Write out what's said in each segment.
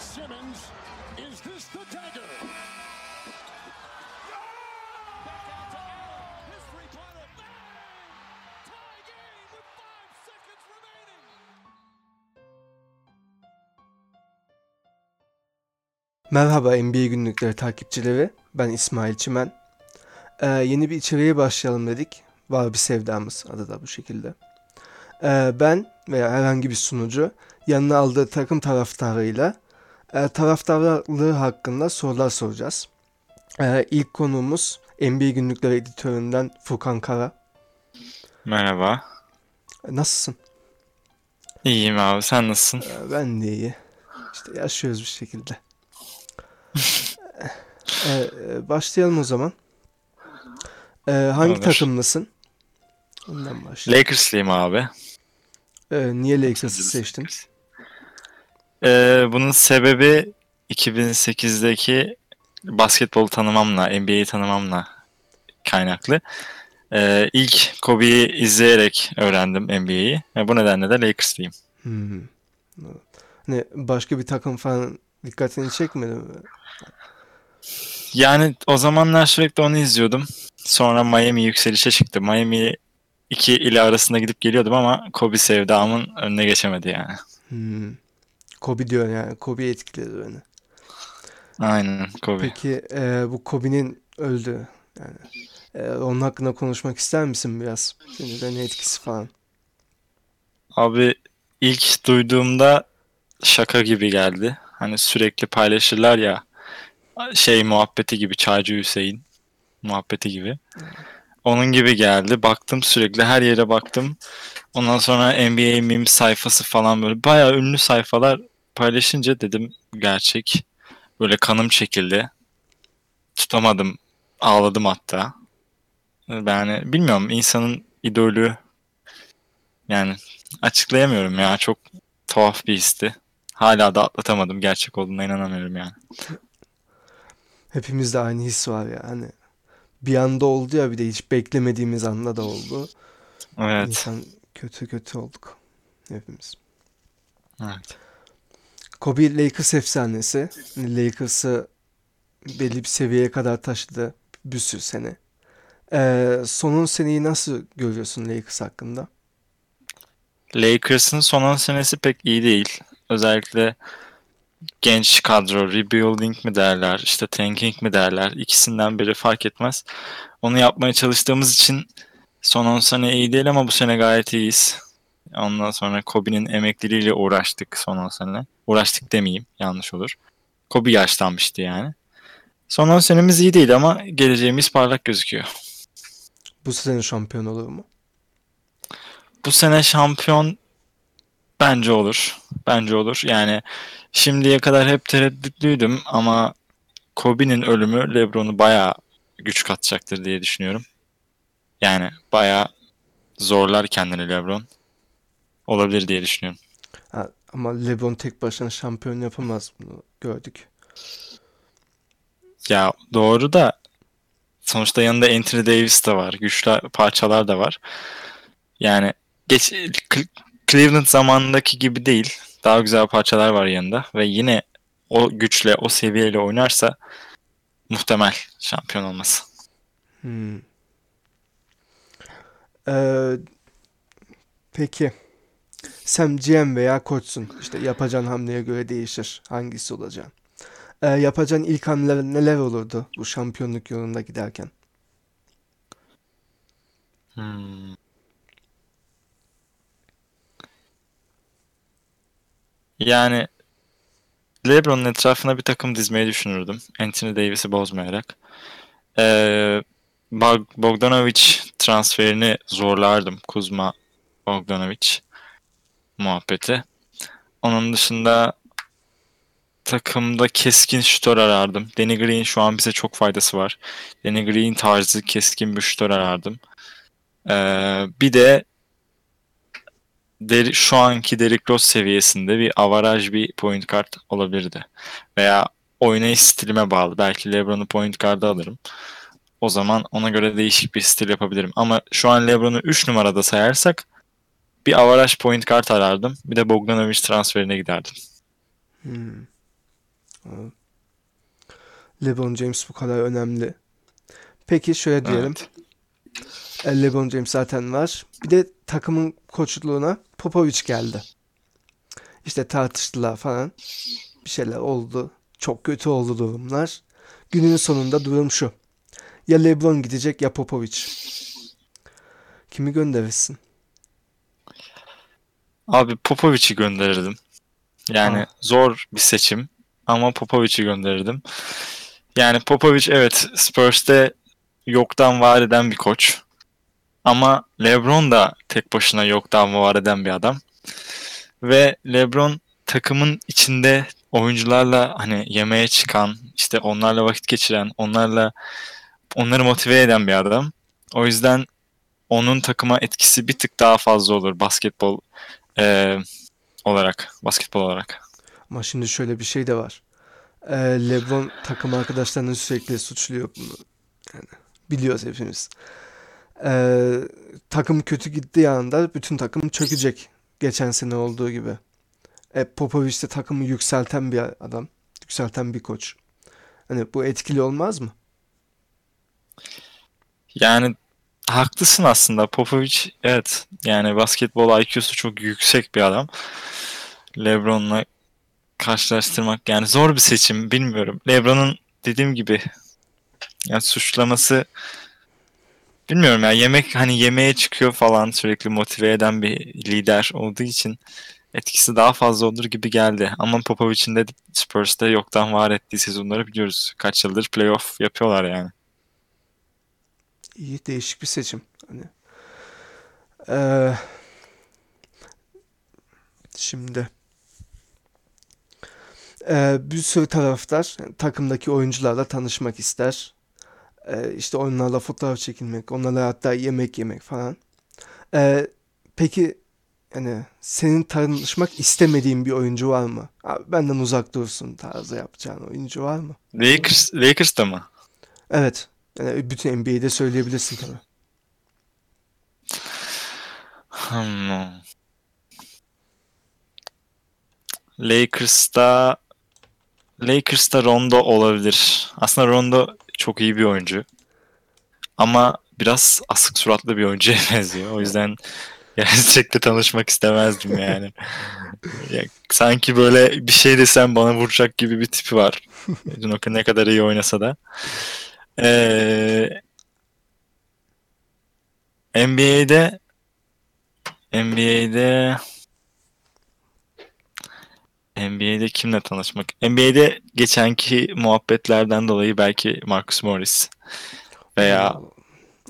Simmons. Is this the dagger? Merhaba NBA günlükleri takipçileri. Ben İsmail Çimen. Ee, yeni bir içeriğe başlayalım dedik. Var bir sevdamız adı da bu şekilde. Ee, ben veya herhangi bir sunucu yanına aldığı takım taraftarıyla e, taraftarlığı hakkında sorular soracağız. Ee, ilk konuğumuz NBA günlükleri editöründen Furkan Kara. Merhaba. Ee, Nasılsın? İyiyim abi. Sen nasılsın? Ee, Ben de iyi. İşte yaşıyoruz bir şekilde. Ee, e, başlayalım o zaman. Ee, hangi Olur. takımlısın? Ondan başlayalım. Lakerslıyım abi. Ee, niye Lakers'ı seçtin? Ee, bunun sebebi 2008'deki basketbolu tanımamla, NBA'yi tanımamla kaynaklı. Ee, ilk Kobe'yi izleyerek öğrendim NBA'yi. Ve bu nedenle de Lakerslıyım. Hmm. Hani başka bir takım falan dikkatini çekmedi mi? Yani o zamanlar sürekli onu izliyordum. Sonra Miami yükselişe çıktı. Miami iki ile arasında gidip geliyordum ama Kobe sevdamın önüne geçemedi yani. Hmm. Kobe diyor yani. Kobe etkiledi beni. Aynen Kobe. Peki e, bu Kobe'nin öldü. Yani e, onun hakkında konuşmak ister misin biraz? Senin üzerine etkisi falan. Abi ilk duyduğumda şaka gibi geldi. Hani sürekli paylaşırlar ya şey muhabbeti gibi Çaycı Hüseyin muhabbeti gibi. Onun gibi geldi. Baktım sürekli her yere baktım. Ondan sonra NBA meme sayfası falan böyle bayağı ünlü sayfalar paylaşınca dedim gerçek. Böyle kanım çekildi. Tutamadım. Ağladım hatta. Yani bilmiyorum insanın idolü yani açıklayamıyorum ya. Çok tuhaf bir histi. Hala da atlatamadım. Gerçek olduğuna inanamıyorum yani. Hepimizde aynı his var ya. Hani bir anda oldu ya bir de hiç beklemediğimiz anda da oldu. Evet. İnsan kötü kötü olduk. Hepimiz. Evet. Kobe Lakers efsanesi. Lakers'ı belli bir seviyeye kadar taşıdı bir sürü sene. Ee, sonun seneyi nasıl görüyorsun Lakers hakkında? Lakers'ın son 10 senesi pek iyi değil. Özellikle genç kadro, rebuilding mi derler, işte tanking mi derler. İkisinden biri fark etmez. Onu yapmaya çalıştığımız için son 10 sene iyi değil ama bu sene gayet iyiyiz. Ondan sonra Kobe'nin emekliliğiyle uğraştık son 10 sene. Uğraştık demeyeyim, yanlış olur. Kobe yaşlanmıştı yani. Son 10 senemiz iyi değil ama geleceğimiz parlak gözüküyor. Bu sene şampiyon olur mu? Bu sene şampiyon bence olur. Bence olur. Yani şimdiye kadar hep tereddütlüydüm ama Kobe'nin ölümü LeBron'u bayağı güç katacaktır diye düşünüyorum. Yani bayağı zorlar kendini LeBron. Olabilir diye düşünüyorum. Ama LeBron tek başına şampiyon yapamaz bunu gördük. Ya doğru da sonuçta yanında Anthony Davis de var. Güçlü parçalar da var. Yani geç Cle- Cleveland zamanındaki gibi değil. Daha güzel parçalar var yanında ve yine o güçle, o seviyeyle oynarsa muhtemel şampiyon olması. Hmm. Ee, peki sen GM veya koçsun. İşte yapacağın hamleye göre değişir. Hangisi olacaksın? Ee, yapacağın ilk hamleler neler olurdu bu şampiyonluk yolunda giderken? Hmm. Yani LeBron'un etrafına bir takım dizmeyi düşünürdüm. Anthony Davis'i bozmayarak. Ee, Bog- Bogdanovic transferini zorlardım. Kuzma Bogdanovic muhabbeti. Onun dışında takımda keskin şutör arardım. Danny Green şu an bize çok faydası var. Danny Green tarzı keskin bir şutör arardım. Ee, bir de Deri- şu anki Derrick Rose seviyesinde bir avaraj bir point guard olabilirdi. Veya oynayış stilime bağlı. Belki LeBron'u point guard'a alırım. O zaman ona göre değişik bir stil yapabilirim. Ama şu an LeBron'u 3 numarada sayarsak bir avaraj point guard arardım. Bir de Bogdanovic transferine giderdim. Hmm. LeBron James bu kadar önemli. Peki şöyle diyelim. Evet. LeBron James zaten var. Bir de takımın koçluğuna Popovich geldi. İşte tartıştılar falan. Bir şeyler oldu. Çok kötü oldu durumlar. Günün sonunda durum şu. Ya LeBron gidecek ya Popovich. Kimi gönderirsin? Abi Popovic'i gönderirdim. Yani Aa. zor bir seçim ama Popovic'i gönderirdim. Yani Popovic evet Spurs'te yoktan var eden bir koç. Ama LeBron da tek başına yoktan var eden bir adam. Ve LeBron takımın içinde oyuncularla hani yemeğe çıkan, işte onlarla vakit geçiren, onlarla onları motive eden bir adam. O yüzden onun takıma etkisi bir tık daha fazla olur basketbol eee, olarak, basketbol olarak. Ama şimdi şöyle bir şey de var. Ee, LeBron takım arkadaşlarını sürekli suçluyor bunu. Yani biliyoruz hepimiz. Ee, takım kötü gittiği anda bütün takım çökecek. Geçen sene olduğu gibi. E, Popovich de takımı yükselten bir adam. Yükselten bir koç. Hani bu etkili olmaz mı? Yani haklısın aslında. Popovic evet yani basketbol IQ'su çok yüksek bir adam. LeBron'la karşılaştırmak yani zor bir seçim bilmiyorum. LeBron'un dediğim gibi yani suçlaması bilmiyorum ya yemek hani yemeğe çıkıyor falan sürekli motive eden bir lider olduğu için etkisi daha fazla olur gibi geldi. Ama Popovic'in de Spurs'ta yoktan var ettiği sezonları biliyoruz. Kaç yıldır playoff yapıyorlar yani. İyi değişik bir seçim. Hani Ee, şimdi Ee, bir sürü taraftar takımdaki oyuncularla tanışmak ister. Ee, işte onlarla fotoğraf çekilmek, onlarla hatta yemek yemek falan. Ee, peki yani senin tanışmak istemediğin bir oyuncu var mı? Abi benden uzak dursun tarzı yapacağın oyuncu var mı? Lakers, Lakers'ta mı? Evet. Yani bütün NBA'de söyleyebilirsin tabii. Hmm. Lakers'ta Lakers'ta Rondo olabilir. Aslında Rondo çok iyi bir oyuncu. Ama biraz asık suratlı bir oyuncuya benziyor. O yüzden gerçekten tanışmak istemezdim yani. Ya, sanki böyle bir şey desem bana vuracak gibi bir tipi var. Dunoka ne kadar iyi oynasa da. Ee, NBA'de NBA'de NBA'de kimle tanışmak? NBA'de geçenki muhabbetlerden dolayı belki Marcus Morris veya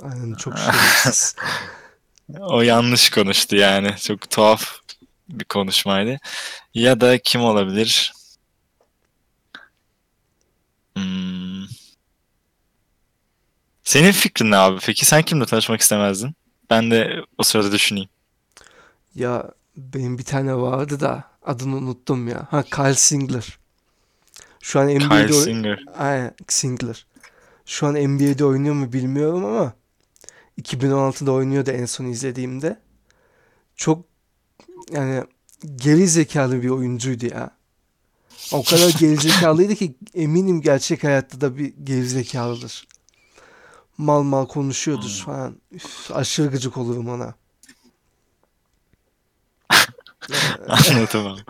Aynen çok şerefsiz. o yanlış konuştu yani. Çok tuhaf bir konuşmaydı. Ya da kim olabilir? Hmm. Senin fikrin ne abi? Peki sen kimle tanışmak istemezdin? Ben de o sırada düşüneyim. Ya benim bir tane vardı da adını unuttum ya. Ha Kyle Singler. Şu an Kyle NBA'de oy- Singer. Aynen Singler. Şu an NBA'de oynuyor mu bilmiyorum ama 2016'da oynuyordu en son izlediğimde. Çok yani geri zekalı bir oyuncuydu ya. O kadar geri zekalıydı ki eminim gerçek hayatta da bir geri zekalıdır. Mal mal konuşuyordur falan. Üf, aşırı gıcık olurum ona. Anladım abi.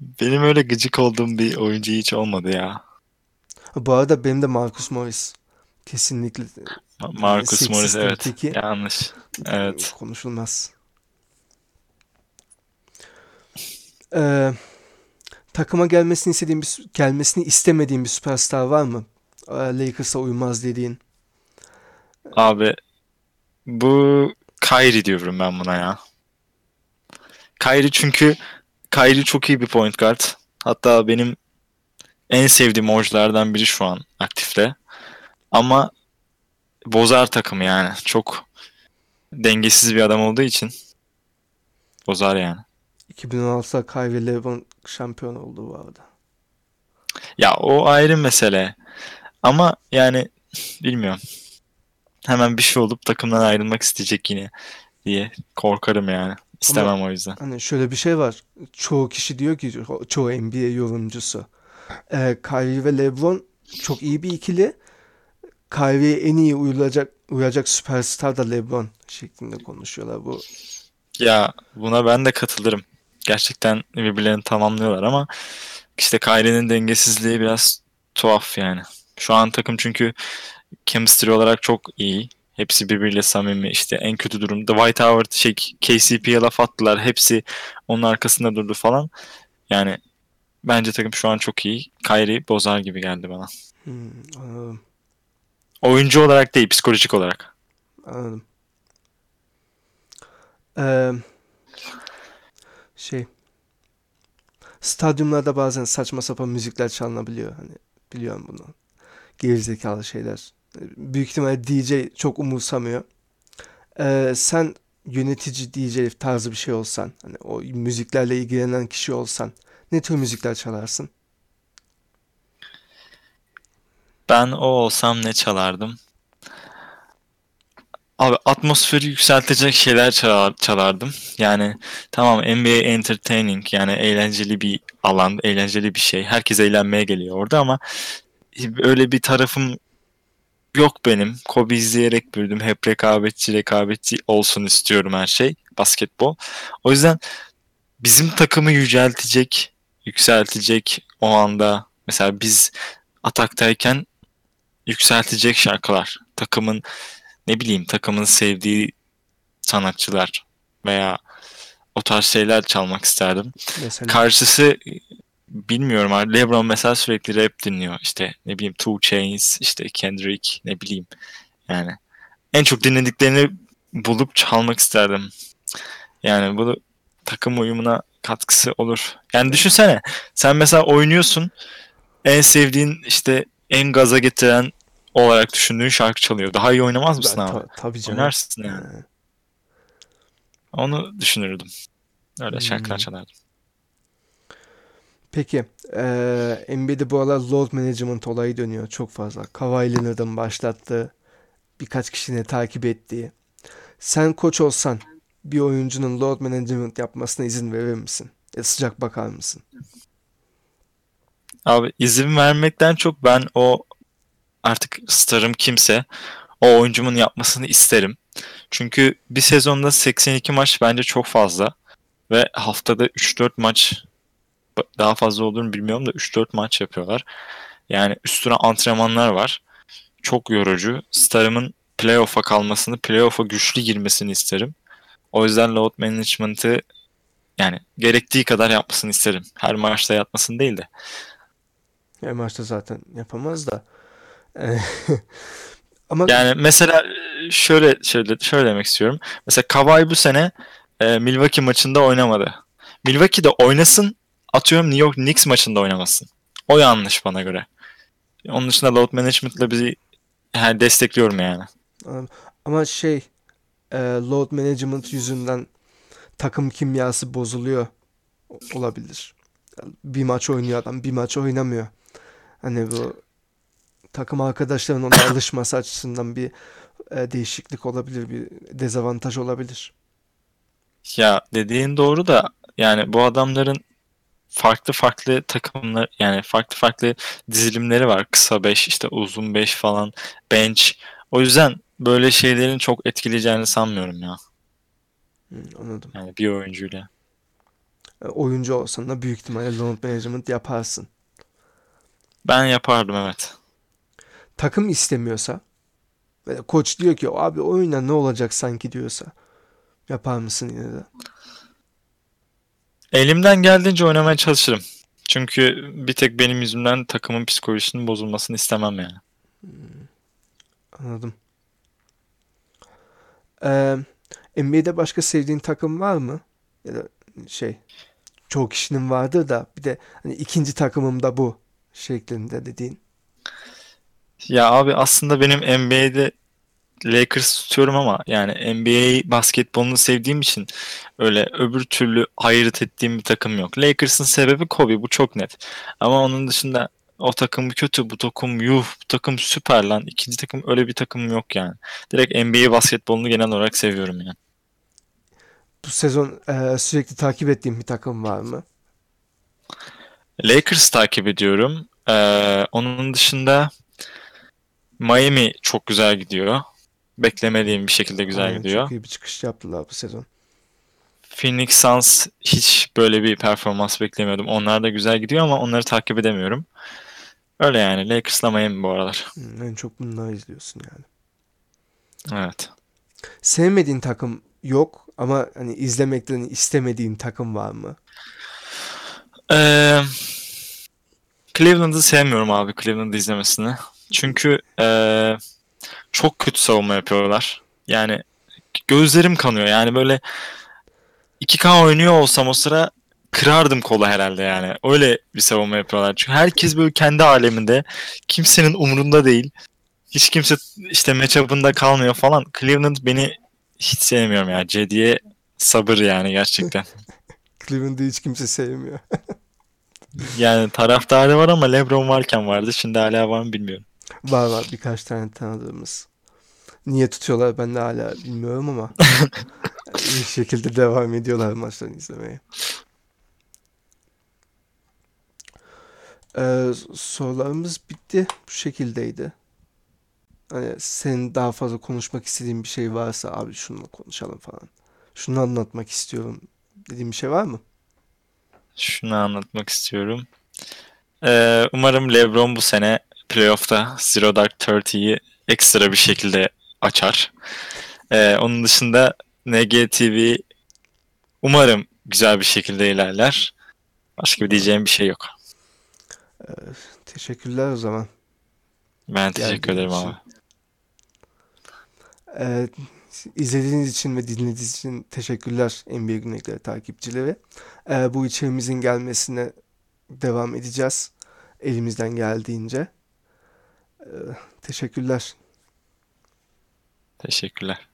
Benim öyle gıcık olduğum bir oyuncu hiç olmadı ya. Bu arada benim de Marcus Morris. Kesinlikle Marcus Morris evet. teki. Yanlış. Evet. konuşulmaz. Ee, takıma gelmesini istediğin bir, gelmesini istemediğin bir süperstar var mı? Ee, Lakers'a uymaz dediğin. Abi bu Kyrie diyorum ben buna ya. Kyrie çünkü Kyrie çok iyi bir point guard. Hatta benim en sevdiğim oyunculardan biri şu an aktifte. Ama bozar takımı yani. Çok dengesiz bir adam olduğu için bozar yani. 2016'da Kyrie LeBron şampiyon oldu bu arada. Ya o ayrı mesele. Ama yani bilmiyorum. Hemen bir şey olup takımdan ayrılmak isteyecek yine diye korkarım yani. İstemem o yüzden. Hani şöyle bir şey var. Çoğu kişi diyor ki çoğu NBA yorumcusu. E, Kyrie ve LeBron çok iyi bir ikili. Kyrie'ye en iyi uyulacak uyacak süperstar da LeBron şeklinde konuşuyorlar. Bu Ya buna ben de katılırım. Gerçekten birbirlerini tamamlıyorlar ama işte Kyrie'nin dengesizliği biraz tuhaf yani. Şu an takım çünkü chemistry olarak çok iyi. Hepsi birbiriyle samimi. İşte en kötü durumda White Howard şey KCP'ye laf attılar. Hepsi onun arkasında durdu falan. Yani bence takım şu an çok iyi. Kyrie bozar gibi geldi bana. hmm, anladım. Oyuncu olarak değil, psikolojik olarak. Anladım. Ee, şey stadyumlarda bazen saçma sapan müzikler çalınabiliyor. Hani biliyorum bunu. Gerizekalı şeyler. Büyük ihtimalle DJ çok umursamıyor. Ee, sen yönetici DJ tarzı bir şey olsan, hani o müziklerle ilgilenen kişi olsan ne tür müzikler çalarsın? Ben o olsam ne çalardım? Abi atmosferi yükseltecek şeyler çalar, çalardım. Yani tamam NBA entertaining yani eğlenceli bir alan, eğlenceli bir şey. Herkes eğlenmeye geliyor orada ama öyle bir tarafım yok benim. Kobe izleyerek büyüdüm. Hep rekabetçi rekabetçi olsun istiyorum her şey. Basketbol. O yüzden bizim takımı yüceltecek, yükseltecek o anda mesela biz ataktayken yükseltecek şarkılar. Takımın ne bileyim takımın sevdiği sanatçılar veya o tarz şeyler çalmak isterdim. Mesela Karşısı bilmiyorum abi. LeBron mesela sürekli rap dinliyor. İşte ne bileyim Two Chainz, işte Kendrick ne bileyim. Yani en çok dinlediklerini bulup çalmak isterdim. Yani bu takım uyumuna katkısı olur. Yani düşünsene sen mesela oynuyorsun en sevdiğin işte en gaza getiren olarak düşündüğün şarkı çalıyor. Daha iyi oynamaz mısın Ben- abi? ta- tabii canım. Oynarsın yani. Ee, Onu düşünürdüm. Öyle şarkılar Hmm. çalardım. Peki, eee NBA'de bu aralar load management olayı dönüyor çok fazla. Kawhi Leonard'ın başlattığı, birkaç kişinin takip ettiği. Sen koç olsan bir oyuncunun load management yapmasına izin verir misin? Ya sıcak bakar mısın? Abi izin vermekten çok ben o artık starım kimse o oyuncumun yapmasını isterim. Çünkü bir sezonda 82 maç bence çok fazla ve haftada 3-4 maç daha fazla olduğunu bilmiyorum da 3-4 maç yapıyorlar. Yani üstüne antrenmanlar var. Çok yorucu. Starımın playoff'a kalmasını, playoff'a güçlü girmesini isterim. O yüzden load management'ı yani gerektiği kadar yapmasını isterim. Her maçta yatmasını değil de. Ya maçta zaten yapamaz da. Ama Yani mesela e, şöyle şöyle şöyle demek istiyorum. Mesela Kawhi bu sene e, Milwaukee maçında oynamadı. Milwaukee'de oynasın, atıyorum New York Knicks maçında oynamasın. O yanlış bana göre. Onun dışında load management'la bizi yani destekliyorum yani. ama şey eee, load management yüzünden takım kimyası bozuluyor olabilir. Bir maç oynuyor adam, bir maç oynamıyor. Hani bu takım arkadaşlarının ona alışması açısından bir e, değişiklik olabilir, bir dezavantaj olabilir. Ya dediğin doğru da yani bu adamların farklı farklı takımlar yani farklı farklı dizilimleri var. Kısa 5 işte uzun 5 falan bench. O yüzden böyle şeylerin çok etkileyeceğini sanmıyorum ya. Hı, anladım. Yani bir oyuncuyla. E, oyuncu olsan da büyük ihtimalle load management yaparsın. Ben yapardım evet. Takım istemiyorsa koç diyor ki abi oyuna ne olacak sanki diyorsa yapar mısın yine de? Elimden geldiğince oynamaya çalışırım. Çünkü bir tek benim yüzümden takımın psikolojisinin bozulmasını istemem yani. Anladım. Ee, NBA'de başka sevdiğin takım var mı? Ya da şey çoğu kişinin vardır da bir de hani ikinci takımım da bu şeklinde dediğin. Ya abi aslında benim NBA'de Lakers tutuyorum ama yani NBA basketbolunu sevdiğim için öyle öbür türlü ayırt ettiğim bir takım yok. Lakers'ın sebebi Kobe bu çok net. Ama onun dışında o takım kötü, bu takım yuh, bu takım süper lan. İkinci takım öyle bir takım yok yani. Direkt NBA basketbolunu genel olarak seviyorum yani. bu sezon e, sürekli takip ettiğin bir takım var mı? Lakers takip ediyorum. Ee, onun dışında Miami çok güzel gidiyor. Beklemediğim bir şekilde güzel Aynen, gidiyor. Çok iyi bir çıkış yaptılar bu sezon. Phoenix Suns hiç böyle bir performans beklemiyordum. Onlar da güzel gidiyor ama onları takip edemiyorum. Öyle yani. Lakers'la Miami bu aralar. Hmm, en çok bunları izliyorsun yani. Evet. Sevmediğin takım yok ama hani izlemekten istemediğin takım var mı? Ee, Cleveland'ı sevmiyorum abi Cleveland'ı izlemesini. Çünkü ee, çok kötü savunma yapıyorlar. Yani gözlerim kanıyor. Yani böyle 2K oynuyor olsam o sıra kırardım kolu herhalde yani. Öyle bir savunma yapıyorlar. Çünkü herkes böyle kendi aleminde. Kimsenin umurunda değil. Hiç kimse işte matchup'ında kalmıyor falan. Cleveland beni hiç sevmiyorum ya. Cedi'ye sabır yani gerçekten. Cleveland'ı hiç kimse sevmiyor. Yani taraftarı var ama LeBron varken vardı. Şimdi hala var mı bilmiyorum. Var var birkaç tane tanıdığımız. Niye tutuyorlar ben de hala bilmiyorum ama bir şekilde devam ediyorlar maçlarını izlemeye. Ee, sorularımız bitti. Bu şekildeydi. Hani senin daha fazla konuşmak istediğin bir şey varsa abi şununla konuşalım falan. Şunu anlatmak istiyorum dediğin bir şey var mı? Şunu anlatmak istiyorum. Ee, umarım LeBron bu sene playoff'ta Zero Dark 30'yi ekstra bir şekilde açar. Ee, onun dışında NGTV umarım güzel bir şekilde ilerler. Başka bir diyeceğim bir şey yok. Teşekkürler o zaman. Ben teşekkür ederim için. abi. Ee, izlediğiniz için ve dinlediğiniz için teşekkürler NBA Günlükleri takipçileri. Ee, bu içeriğimizin gelmesine devam edeceğiz. Elimizden geldiğince. Ee, teşekkürler. Teşekkürler.